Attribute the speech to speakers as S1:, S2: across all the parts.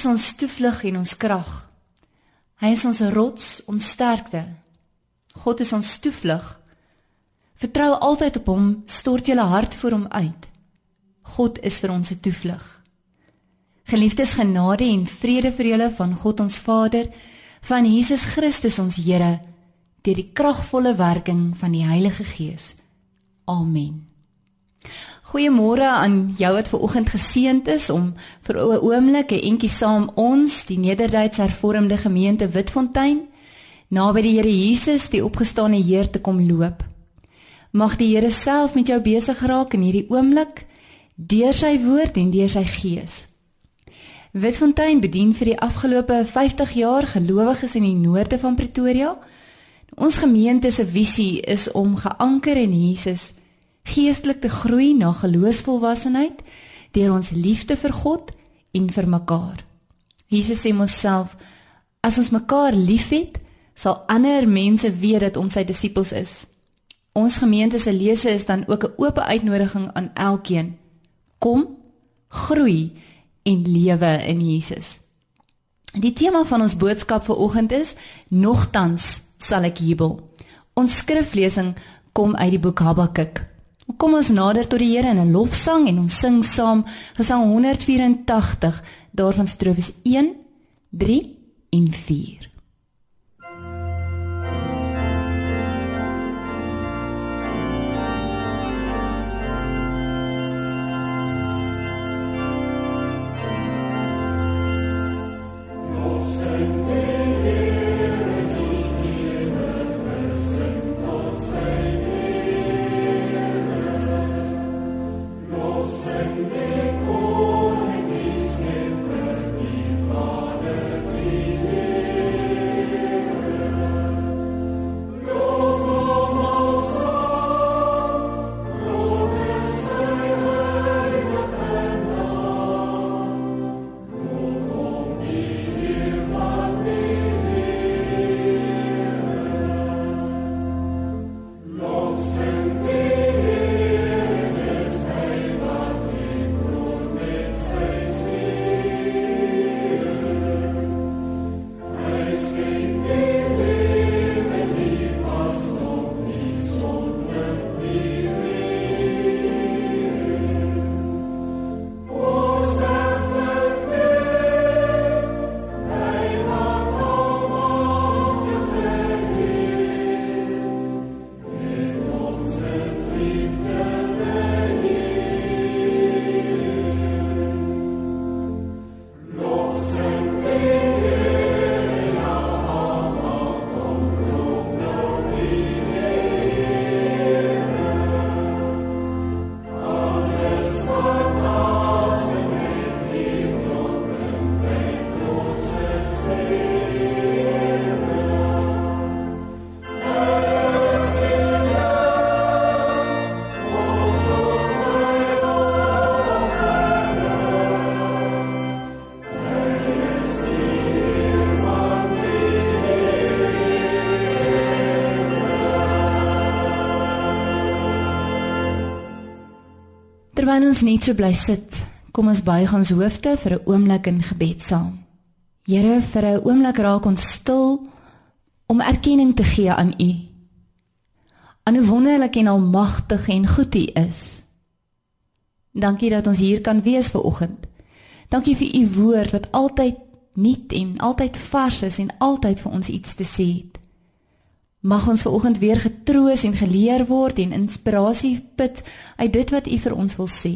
S1: is ons toevlug en ons krag. Hy is ons rots, ons sterkte. God is ons toevlug. Vertrou altyd op hom, stort jou hart voor hom uit. God is vir ons 'n toevlug. Geliefdes, genade en vrede vir julle van God ons Vader, van Jesus Christus ons Here, deur die kragvolle werking van die Heilige Gees. Amen. Goeiemôre aan jou wat ver oggend geseënd is om vir 'n oomblik 'n entjie saam ons, die Nederduits Hervormde Gemeente Witfontein, naby die Here Jesus, die opgestane Heer te kom loop. Mag die Here self met jou besig raak in hierdie oomblik deur sy woord en deur sy gees. Witfontein bedien vir die afgelope 50 jaar gelowiges in die noorde van Pretoria. Ons gemeente se visie is om geanker in Jesus geestelik te groei na geloofsvolwassenheid deur ons liefde vir God en vir mekaar. Jesus sê mos self as ons mekaar liefhet, sal ander mense weet dat ons sy disippels is. Ons gemeente se lese is dan ook 'n oop uitnodiging aan elkeen. Kom, groei en lewe in Jesus. Die tema van ons boodskap vir oggend is nogtans sal ek jubel. Ons skriflesing kom uit die boek Habakuk. Kom ons nader tot die Here in 'n lofsang en ons sing saam Gesang 184 daarvan strofes 1, 3 en 4. Ons net so bly sit, kom ons buig ons hoofde vir 'n oomblik in gebed saam. Here, vir 'n oomblik raak ons stil om erkenning te gee aan U. Aan hoe wonderlik en almagtig en goed U is. Dankie dat ons hier kan wees ver oggend. Dankie vir U woord wat altyd nuut en altyd vars is en altyd vir ons iets te sê het. Mag ons ver oggend weer getroos en geleer word en inspirasie put uit dit wat U vir ons wil sê.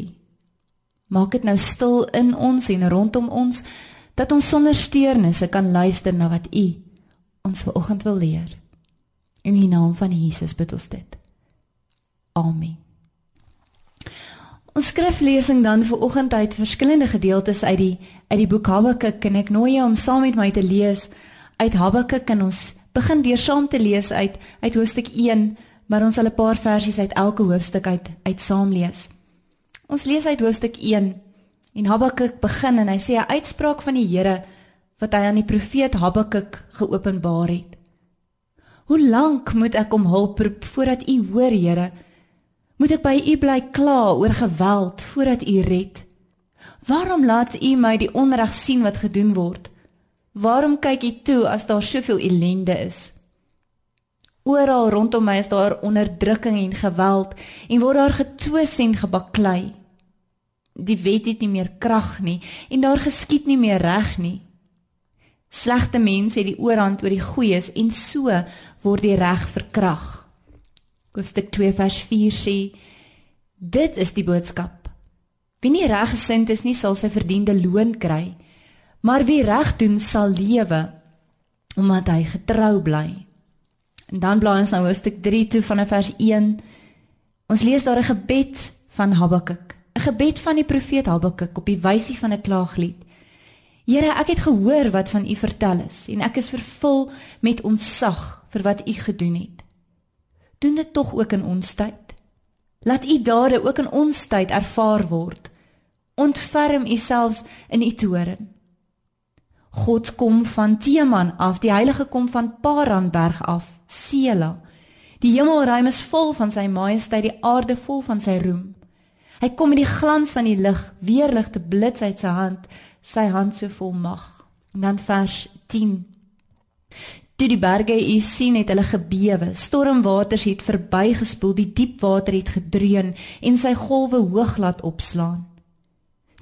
S1: Maak dit nou stil in ons en rondom ons dat ons sonder steurnisse kan luister na wat U ons ver oggend wil leer. In die naam van Jesus bid ons dit. Amen. Ons skriflesing dan vir oggend uit verskillende gedeeltes uit die uit die boek Habakuk en ek nooi jou om saam met my te lees uit Habakuk in ons begin deur saam te lees uit uit hoofstuk 1, maar ons sal 'n paar versies uit elke hoofstuk uit uit saam lees. Ons lees uit hoofstuk 1 en Habakuk begin en hy sê 'n uitspraak van die Here wat hy aan die profeet Habakuk geopenbaar het. Hoe lank moet ek om hulp roep voordat U hoor, Here? Moet ek by U bly kla oor geweld voordat U red? Waarom laat U my die onreg sien wat gedoen word? Waarom kyk U toe as daar soveel ellende is? Oral rondom my is daar onderdrukking en geweld en word daar getwis en gebaklei. Die wet het nie meer krag nie en daar geskied nie meer reg nie. Slegte mense het die oorhand oor die goeies en so word die reg verkrag. Hoofstuk 2 vers 4 sê: Dit is die boodskap. Wie nie reggesind is nie, sal sy verdiende loon kry, maar wie reg doen sal lewe omdat hy getrou bly. En dan blaai ons nou hoofstuk 3 toe van vers 1. Ons lees daar 'n gebed van Habakuk, 'n gebed van die profeet Habakuk op die wysie van 'n klaaglied. Here, ek het gehoor wat van U vertel is en ek is vervul met ontzag vir wat U gedoen het. Doen dit tog ook in ons tyd. Laat U dade ook in ons tyd ervaar word. Ontferm U selfs in U toorn. God kom van Teeman af, die heilige kom van Paranberg af. Sela. Die hemelruim is vol van sy majesteit, die aarde vol van sy roem. Hy kom met die glans van die lig, weerlig te blits uit sy hand, sy hand so vol mag. En dan vers 10. Toe die berge u sien het hulle gebewe, stormwaters het verbygespoel, die diep water het gedreun en sy golwe hoog laat opslaan.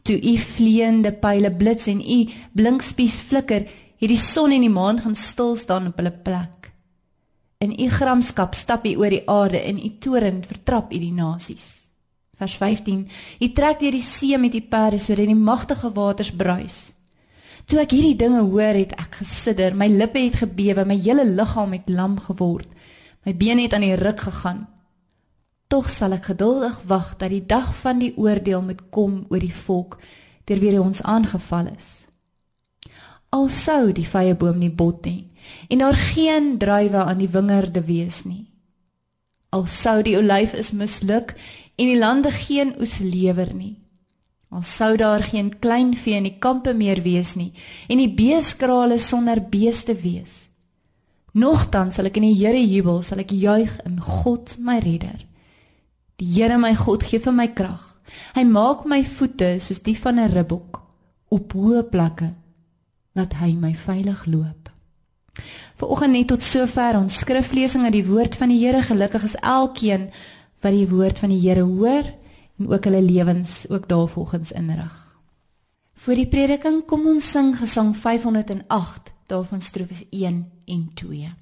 S1: Toe u vleiende pile blits en u blinkspies flikker, het die son en die maan gaan stil staan op hulle plek. In u gramskap stap u oor die aarde en u toren vertrap u die nasies. Vers 15. U trek deur die see met u perde sodat die magtige waters bruis. Toe ek hierdie dinge hoor, het ek gesidder, my lippe het gebewe, my hele liggaam het lam geword. My bene het aan die ruk gegaan. Tog sal ek geduldig wag dat die dag van die oordeel moet kom oor die volk deur wie ons aangeval is. Al sou die vrye boom nie bot nie en daar geen druiwe aan die wingerde wees nie. Al sou die olyf is misluk en die lande geen oes lewer nie. Al sou daar geen klein vee in die kampe meer wees nie en die beeskrale sonder beeste wees. Nogtans sal ek in die Here jubel, sal ek juig in God my redder. Die Here my God gee vir my krag. Hy maak my voete soos die van 'n ribbok op hoë plekke laat hy my veilig loop. Vanoggend net tot sover ons skriflesing uit die woord van die Here. Gelukkig is elkeen wat die woord van die Here hoor en ook hulle lewens ook daarvolgens inrig. Vir die prediking kom ons sing Gesang 508 daarvan strofes 1 en 2.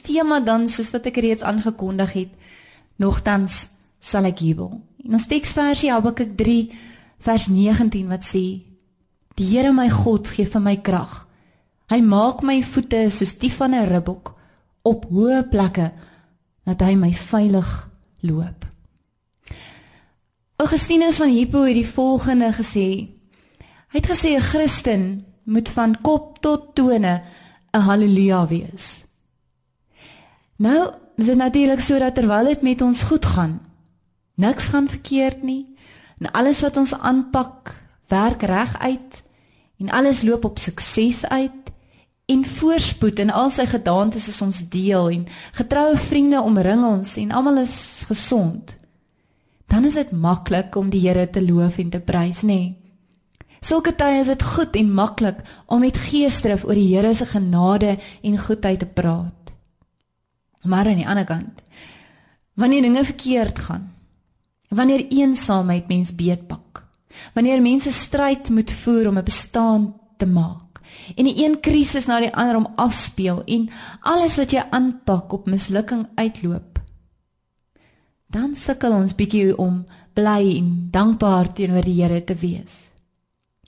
S1: Tema dan soos wat ek reeds aangekondig het, nogtans sal ek jubel. En ons teksversie Habakuk 3 vers 19 wat sê: Die Here my God gee vir my krag. Hy maak my voete soos die van 'n ribbok op hoë plekke dat hy my veilig loop. Augustinus van Hippo het die volgende gesê. Hy het gesê 'n Christen moet van kop tot tone 'n haleluja wees. Nou, dis natuurlik so dat terwyl dit met ons goed gaan, niks gaan verkeerd nie en alles wat ons aanpak werk reg uit en alles loop op sukses uit en voorspoed en al sy gedaantes is ons deel en getroue vriende omring ons en almal is gesond dan is dit maklik om die Here te loof en te prys nê sulke tye is dit goed en maklik om met geesdrif oor die Here se genade en goedheid te praat maar aan die ander kant wanneer dinge verkeerd gaan wanneer eensaamheid mens beetpak wanneer mense stryd moet voer om 'n bestaan te maak en die een krisis na die ander om afspeel en alles wat jy aanpak op mislukking uitloop dan sukkel ons bietjie om bly en dankbaar teenoor die Here te wees.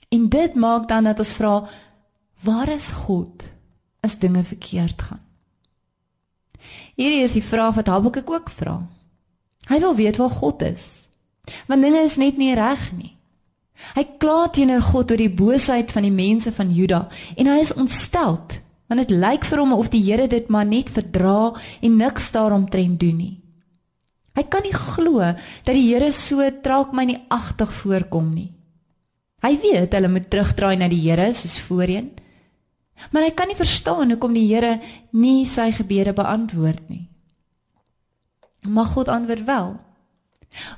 S1: En dit maak dan dat ons vra waar is God as dinge verkeerd gaan hierdie is die vraag wat Habakuk ook vra hy wil weet waar God is want dinge is net nie reg nie Hy kla teenoor God oor die boosheid van die mense van Juda en hy is ontsteld want dit lyk vir hom of die Here dit maar net verdra en niks daaromtrent doen nie. Hy kan nie glo dat die Here so traag my nie agtig voorkom nie. Hy weet hulle moet terugdraai na die Here soos voorheen. Maar hy kan nie verstaan hoekom die Here nie sy gebede beantwoord nie. Maar God antwoord wel.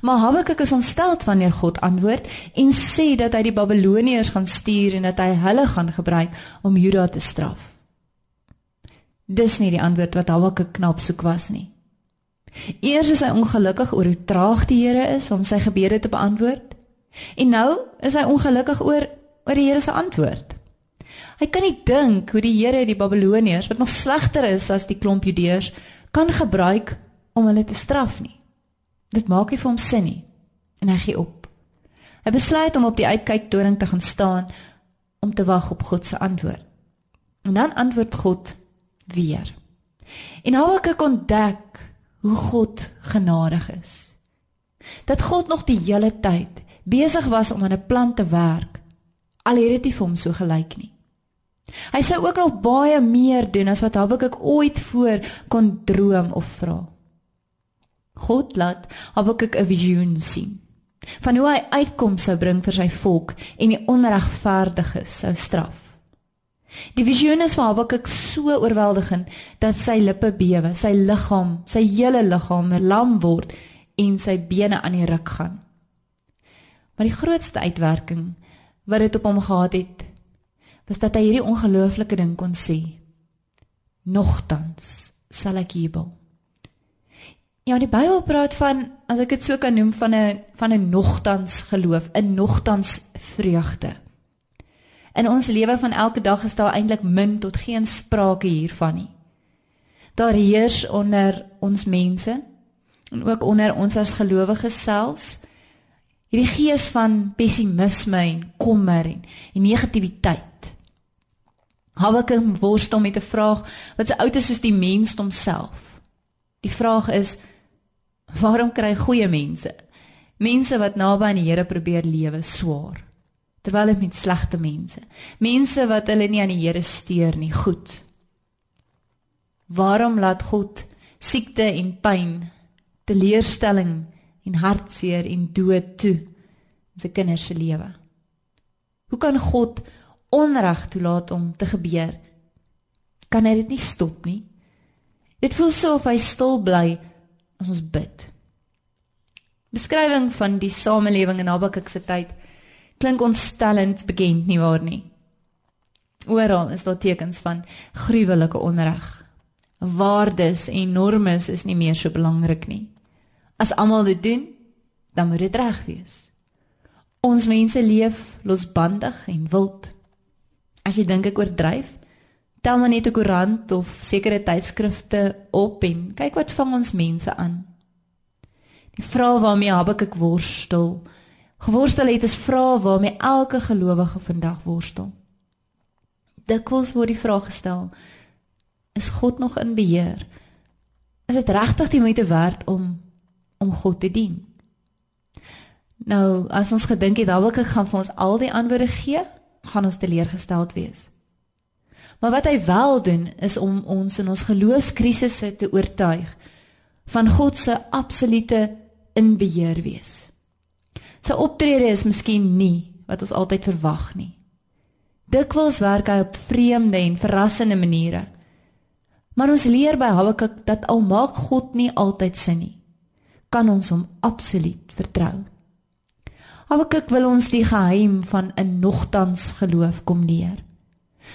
S1: Maar Habakuk is ontsteld wanneer God antwoord en sê dat hy die Babiloniërs gaan stuur en dat hy hulle gaan gebruik om Juda te straf. Dis nie die antwoord wat Habakuk knap soek was nie. Eers is hy ongelukkig oor hoe traag die Here is om sy gebede te beantwoord. En nou is hy ongelukkig oor oor die Here se antwoord. Hy kan nie dink hoe die Here die Babiloniërs wat nog slegter is as die klomp Judeërs kan gebruik om hulle te straf nie. Dit maak nie vir hom sin nie en hy gee op. Hy besluit om op die uitkyktoring te gaan staan om te wag op God se antwoord. En dan antwoord God weer. En Habakuk ontdek hoe God genadig is. Dat God nog die hele tyd besig was om aan 'n plan te werk. Al het dit nie vir hom so gelyk nie. Hy sou ook nog baie meer doen as wat Habakuk ooit voor kon droom of vra. God laat Habakuk 'n visioen sien van hoe hy uitkoms sou bring vir sy volk en die onregverdiges sou straf. Die visioen is vir Habakuk so oorweldigend dat sy lippe bewe, sy liggaam, sy hele liggaam lam word en sy bene aan die ruk gaan. Maar die grootste uitwerking wat dit op hom gehad het, was dat hy hierdie ongelooflike ding kon sê: Nogtans sal ek jubel. Ja, die Bybel praat van as ek dit so kan noem van 'n van 'n nogtans geloof, 'n nogtans vreugde. In ons lewe van elke dag is daar eintlik min tot geen sprake hiervan nie. Daar heers onder ons mense en ook onder ons as gelowiges selfs hierdie gees van pessimisme en kommer en, en negativiteit. Habakuk worstel met 'n vraag wat so oud is soos die mensdom self. Die vraag is Waarom kry goeie mense, mense wat naby aan die Here probeer lewe, swaar? Terwyl dit met slegte mense, mense wat hulle nie aan die Here steur nie, goed. Waarom laat God siekte en pyn, teleurstelling en hartseer en dood toe in sy kinders se lewe? Hoe kan God onreg toelaat om te gebeur? Kan hy dit nie stop nie? Dit voel so of hy stil bly as ons bid. Beskrywing van die samelewing in Habakuk se tyd klink ontstellend bekend nie waar nie. Oral is daar tekens van gruwelike onreg. Waardes en normes is nie meer so belangrik nie. As almal dit doen, dan moet dit reg wees. Ons mense leef losbandig en wild. As jy dink ek oordryf, tel maar net 'n koerant of sekere tydskrifte op en kyk wat vang ons mense aan. Die vrae waarmee Habakuk worstel, geworstel het is vrae waarmee elke gelowige vandag worstel. Dikwels word die vraag gestel: Is God nog in beheer? Is dit regtig die moeite werd om om God te dien? Nou, as ons gedink het Habakuk gaan vir ons al die antwoorde gee, gaan ons teleurgesteld wees. Maar wat hy wel doen is om ons in ons geloofskrisisse te oortuig van God se absolute inbeheer wees. Sy optrede is miskien nie wat ons altyd verwag nie. Dikwels werk hy op vreemde en verrassende maniere. Maar ons leer by Habakuk dat al maak God nie altyd sin nie, kan ons hom absoluut vertrou. Habakuk wil ons die geheim van 'n nogtans geloof kom leer.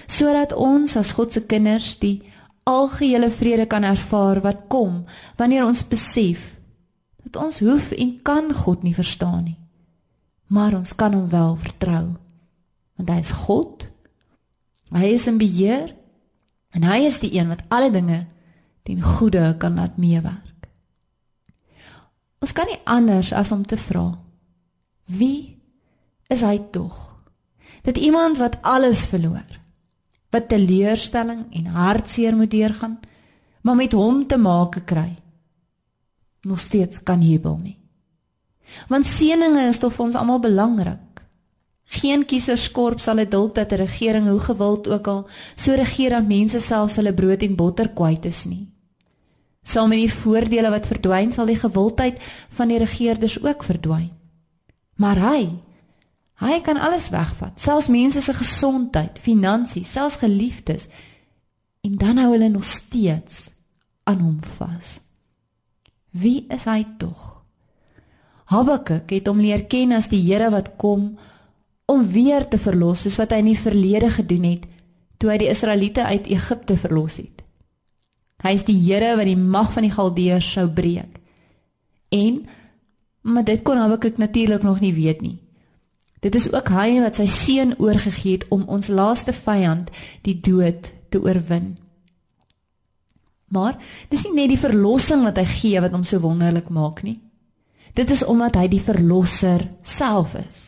S1: Sodat ons as God se kinders die algehele vrede kan ervaar wat kom wanneer ons besef dat ons hoef en kan God nie verstaan nie. Maar ons kan hom wel vertrou. Want hy is God. Hy is in beheer en hy is die een wat alle dinge ten goeie kan laat meewerk. Ons kan nie anders as om te vra Wie is hy tog? Dit iemand wat alles verloor, wat teleurstelling en hartseer moet deurgaan, maar met hom te maak kry. Nog steeds kan jubel nie. Want seëninge is tog vir ons almal belangrik. Geen kieserskorp sal dit dalk dat 'n regering hoe gewild ook al so regeer dat mense selfs hulle brood en botter kwyt is nie. Saam met die voordele wat verdwyn, sal die gewildheid van die regerders ook verdwyn. Maar hy hy kan alles wegvat, selfs mense se gesondheid, finansies, selfs geliefdes. En dan hou hulle nog steeds aan hom vas. Wie is hy tog? Habakuk het hom leer ken as die Here wat kom om weer te verlos soos wat hy in die verlede gedoen het toe hy die Israeliete uit Egipte verlos het. Hy is die Here wat die mag van die Galdeërs sou breek. En Maar dit kon Habakuk natuurlik nog nie weet nie. Dit is ook hy wat sy seun oorgegee het om ons laaste vyand, die dood, te oorwin. Maar dis nie net die verlossing wat hy gee wat hom so wonderlik maak nie. Dit is omdat hy die verlosser self is.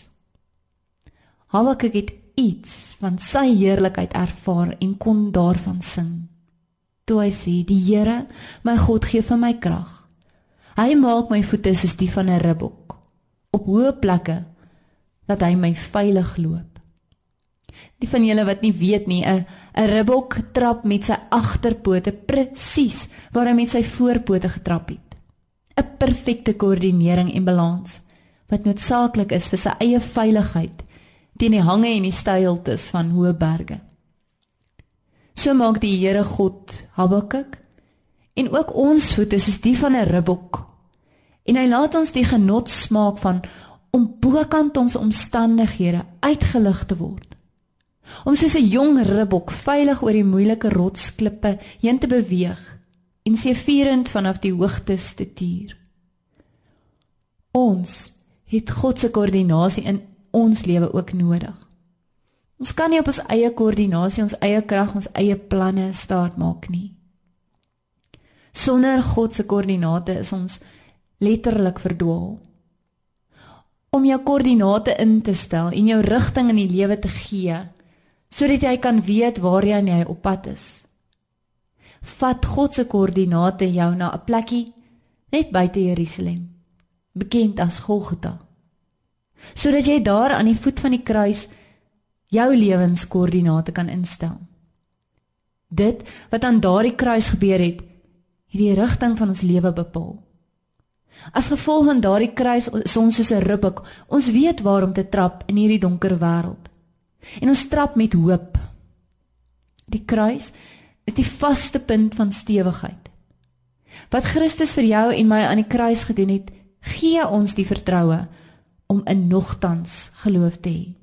S1: Habakuk het iets van sy heerlikheid ervaar en kon daarvan sing. Toe hy sê: "Die Here, my God, gee vir my krag Hy maak my voete soos die van 'n ribbok op hoë plekke dat hy my veilig loop. Die van julle wat nie weet nie, 'n 'n ribbok trap met sy agterpote presies waar hy met sy voorpote getrap het. 'n Perfekte koördinering en balans wat noodsaaklik is vir sy eie veiligheid teen die hange en die steiltes van hoë berge. So maak die Here God Habakuk en ook ons voete soos die van 'n ribbok En hy laat ons die genot smaak van om bokant ons omstandighede uitgelig te word. Om soos 'n jong ribbok veilig oor die moeilike rotsklippe heen te beweeg en seëvierend vanaf die hoogtes te tuur. Ons het God se koördinasie in ons lewe ook nodig. Ons kan nie op ons eie koördinasie, ons eie krag, ons eie planne staat maak nie. Sonder God se koördinate is ons letterlik verdwaal. Om jou koördinate in te stel en jou rigting in die lewe te gee sodat jy kan weet waar jy aan jy op pad is. Vat God se koördinate jou na 'n plekkie net buite Jerusalem, bekend as Golgotha. Sodat jy daar aan die voet van die kruis jou lewenskoördinate kan instel. Dit wat aan daardie kruis gebeur het, het die rigting van ons lewe bepaal. As gevolg van daardie kruis is ons soos 'n ribbok. Ons weet waar om te trap in hierdie donker wêreld. En ons trap met hoop. Die kruis is die vaste punt van stewigheid. Wat Christus vir jou en my aan die kruis gedoen het, gee ons die vertroue om in nogtans geloof te hê.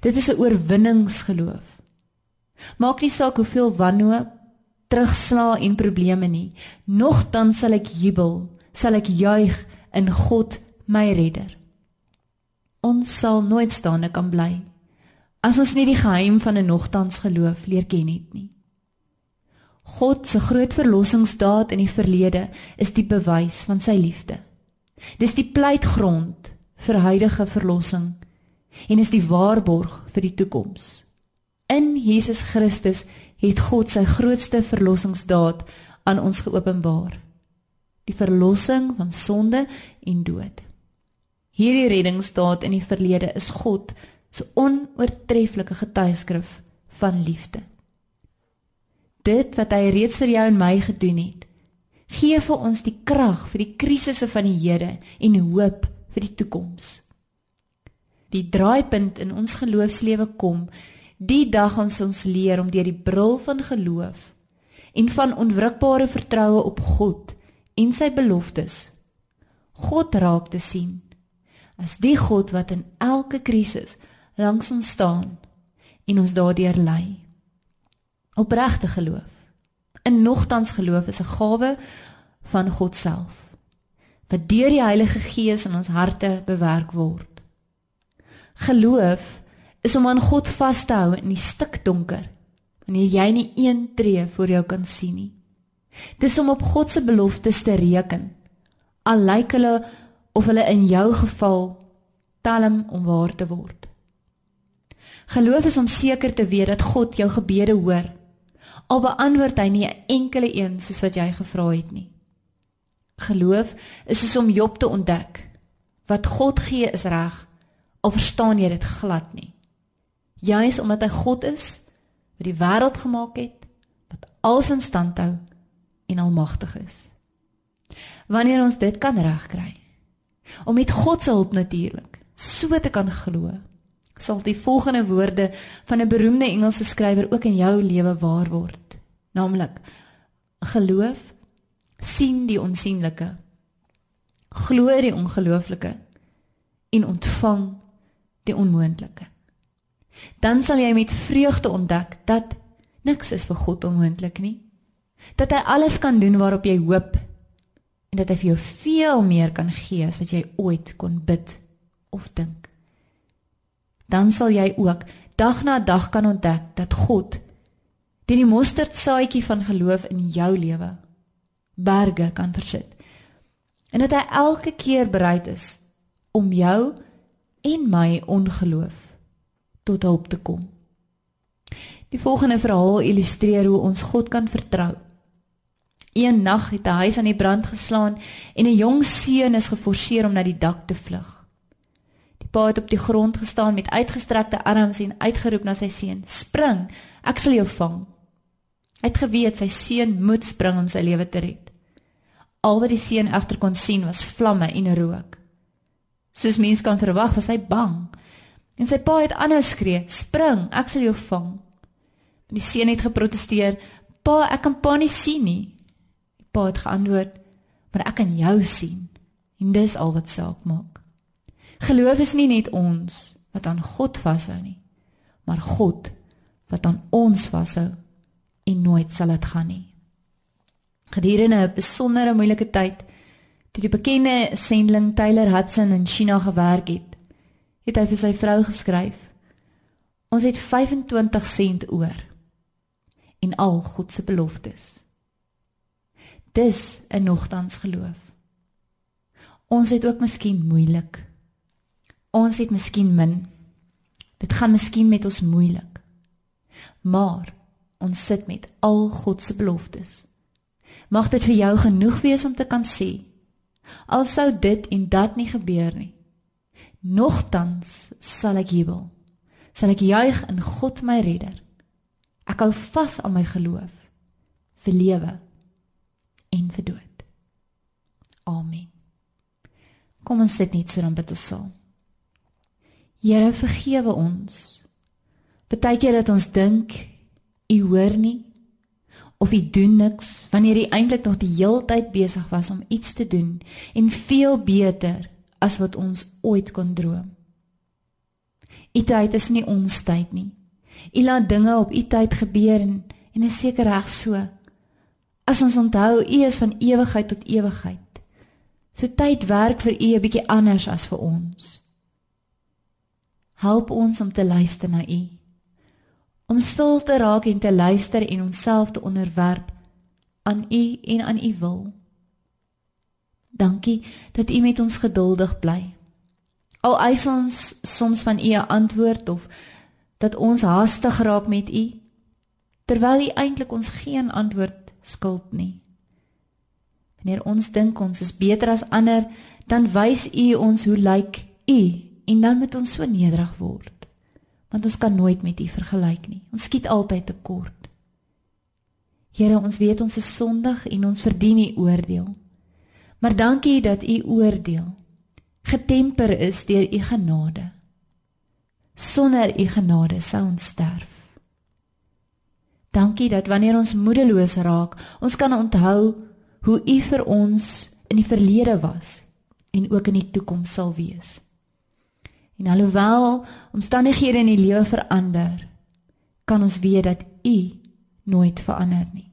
S1: Dit is 'n oorwinningsgeloof. Maak nie saak hoeveel wanhoop, terugslag en probleme nie, nogtans sal ek jubel sal ek juig in God my redder. Ons sal nooit staande kan bly as ons nie die geheim van 'n nogtans geloof leer ken het nie. God se groot verlossingsdaad in die verlede is die bewys van sy liefde. Dis die pleitgrond vir huidige verlossing en is die waarborg vir die toekoms. In Jesus Christus het God sy grootste verlossingsdaad aan ons geopenbaar die verlossing van sonde en dood. Hierdie reddingsdaad in die verlede is God se onoortreffelike getuieskrif van liefde. Dit wat hy reeds vir jou en my gedoen het, gee vir ons die krag vir die krisisse van die hede en hoop vir die toekoms. Die draaipunt in ons geloofslewe kom die dag ons ons leer om deur die bril van geloof en van onwrikbare vertroue op God en sy beloftes God raak te sien as die God wat in elke krisis langs ons staan en ons daardeur lei. Opregte geloof. In nogtans geloof is 'n gawe van God self wat deur die Heilige Gees in ons harte bewerk word. Geloof is om aan God vas te hou in die stikdonker wanneer jy nie een tree voor jou kan sien nie. Dis om op God se beloftes te reken. Al lyk hulle of hulle in jou geval talm om waar te word. Geloof is om seker te weet dat God jou gebede hoor. Al beantwoord hy nie 'n enkele een soos wat jy gevra het nie. Geloof is soos om Job te ontdek. Wat God gee is reg. Al verstaan jy dit glad nie. Juis omdat hy God is wat die wêreld gemaak het, wat alles in stand hou en almagtig is. Wanneer ons dit kan regkry, om met God se hulp natuurlik so te kan glo, sal die volgende woorde van 'n beroemde Engelse skrywer ook in jou lewe waar word. Naamlik: Geloof sien die onsigbare. Glo die ongelooflike en ontvang die onmoontlike. Dan sal jy met vreugde ontdek dat niks is vir God onmoontlik nie. Dat hy alles kan doen waarop jy hoop en dat hy vir jou veel meer kan gee as wat jy ooit kon bid of dink dan sal jy ook dag na dag kan ontdek dat God deur die mosterdsaadjie van geloof in jou lewe berge kan versit. En dat hy elke keer bereid is om jou en my ongeloof tot hulp te kom. Die volgende verhaal illustreer hoe ons God kan vertrou. Een nag het 'n huis aan die brand geslaan en 'n jong seun is geforseer om na die dak te vlug. Die pa het op die grond gestaan met uitgestrekte arms en uitgeroep na sy seun: "Spring, ek sal jou vang." Hy het geweet sy seun moet spring om sy lewe te red. Al wat die seun agter kon sien was vlamme en rook. Soos mens kan verwag, was hy bang. En sy pa het aanhou skree: "Spring, ek sal jou vang." Maar die seun het geprotesteer: "Pa, ek kan pa nie sien nie." Pa het geantwoord: "Maar ek kan jou sien." En dis al wat saak maak. Geloof is nie net ons wat aan God vashou nie, maar God wat aan ons vashou en nooit sal dit gaan nie. Gedurende 'n besondere moeilike tyd, toe die bekende sending Taylor Hudson in China gewerk het, het hy vir sy vrou geskryf: "Ons het 25 sent oor en al God se beloftes." Dis 'n nogtans geloof. Ons het ook miskien moeilik Ons het miskien min. Dit gaan miskien met ons moeilik. Maar ons sit met al God se beloftes. Mag dit vir jou genoeg wees om te kan sê al sou dit en dat nie gebeur nie. Nogtans sal ek jubel. Sal ek juig in God my redder. Ek hou vas aan my geloof vir lewe en vir dood. Amen. Kom ons sit net so dan bid ons saam. Here vergewe ons. Partykeer dat ons dink u hoor nie of u doen niks wanneer u eintlik nog die heeltyd besig was om iets te doen en veel beter as wat ons ooit kon droom. U tyd is nie ons tyd nie. U laat dinge op u tyd gebeur en en is seker reg so. As ons onthou u is van ewigheid tot ewigheid. So tyd werk vir u 'n bietjie anders as vir ons. Help ons om te luister na U. Om stil te raak en te luister en onsself te onderwerp aan U en aan U wil. Dankie dat U met ons geduldig bly. Al eis ons soms van U 'n antwoord of dat ons haastig raak met U terwyl U eintlik ons geen antwoord skuld nie. Wanneer ons dink ons is beter as ander, dan wys U ons hoe lyk U en dan moet ons so nederig word. Want ons kan nooit met U vergelyk nie. Ons skiet altyd tekort. Here, ons weet ons is sondig en ons verdien U oordeel. Maar dankie dat U oordeel getemper is deur U genade. Sonder U genade sou ons sterf. Dankie dat wanneer ons moedeloos raak, ons kan onthou hoe U vir ons in die verlede was en ook in die toekoms sal wees. En alhoewel omstandighede in die lewe verander, kan ons weet dat U nooit verander nie.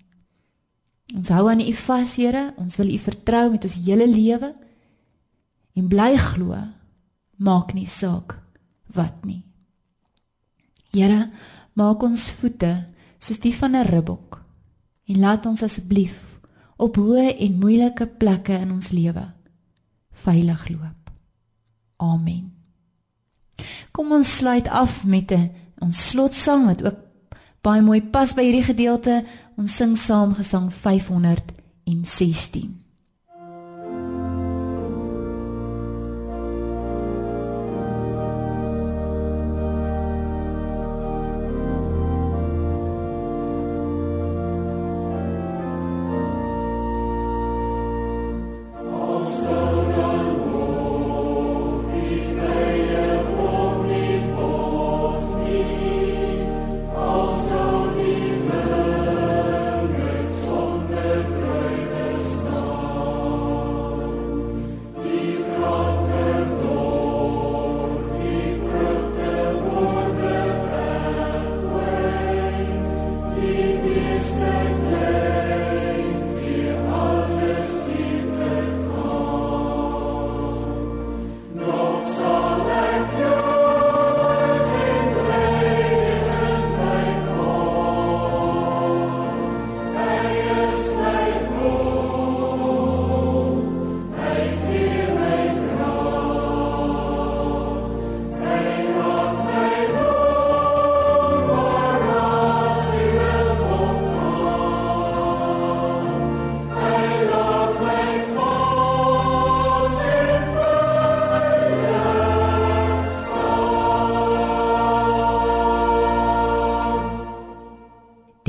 S1: Ons hou aan U vas, Here. Ons wil U vertrou met ons hele lewe en bly glo. Maak nie saak wat nie. Here, maak ons voete soos die van 'n ribbok en laat ons asseblief op hoë en moeilike plekke in ons lewe veilig loop. Amen. Kom ons sluit af met 'n ons slotsang wat ook baie mooi pas by hierdie gedeelte. Ons sing saam gesang 516.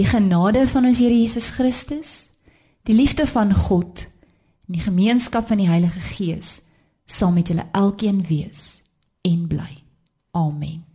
S1: Die genade van ons Here Jesus Christus, die liefde van God en die gemeenskap van die Heilige Gees sal met julle elkeen wees en bly. Amen.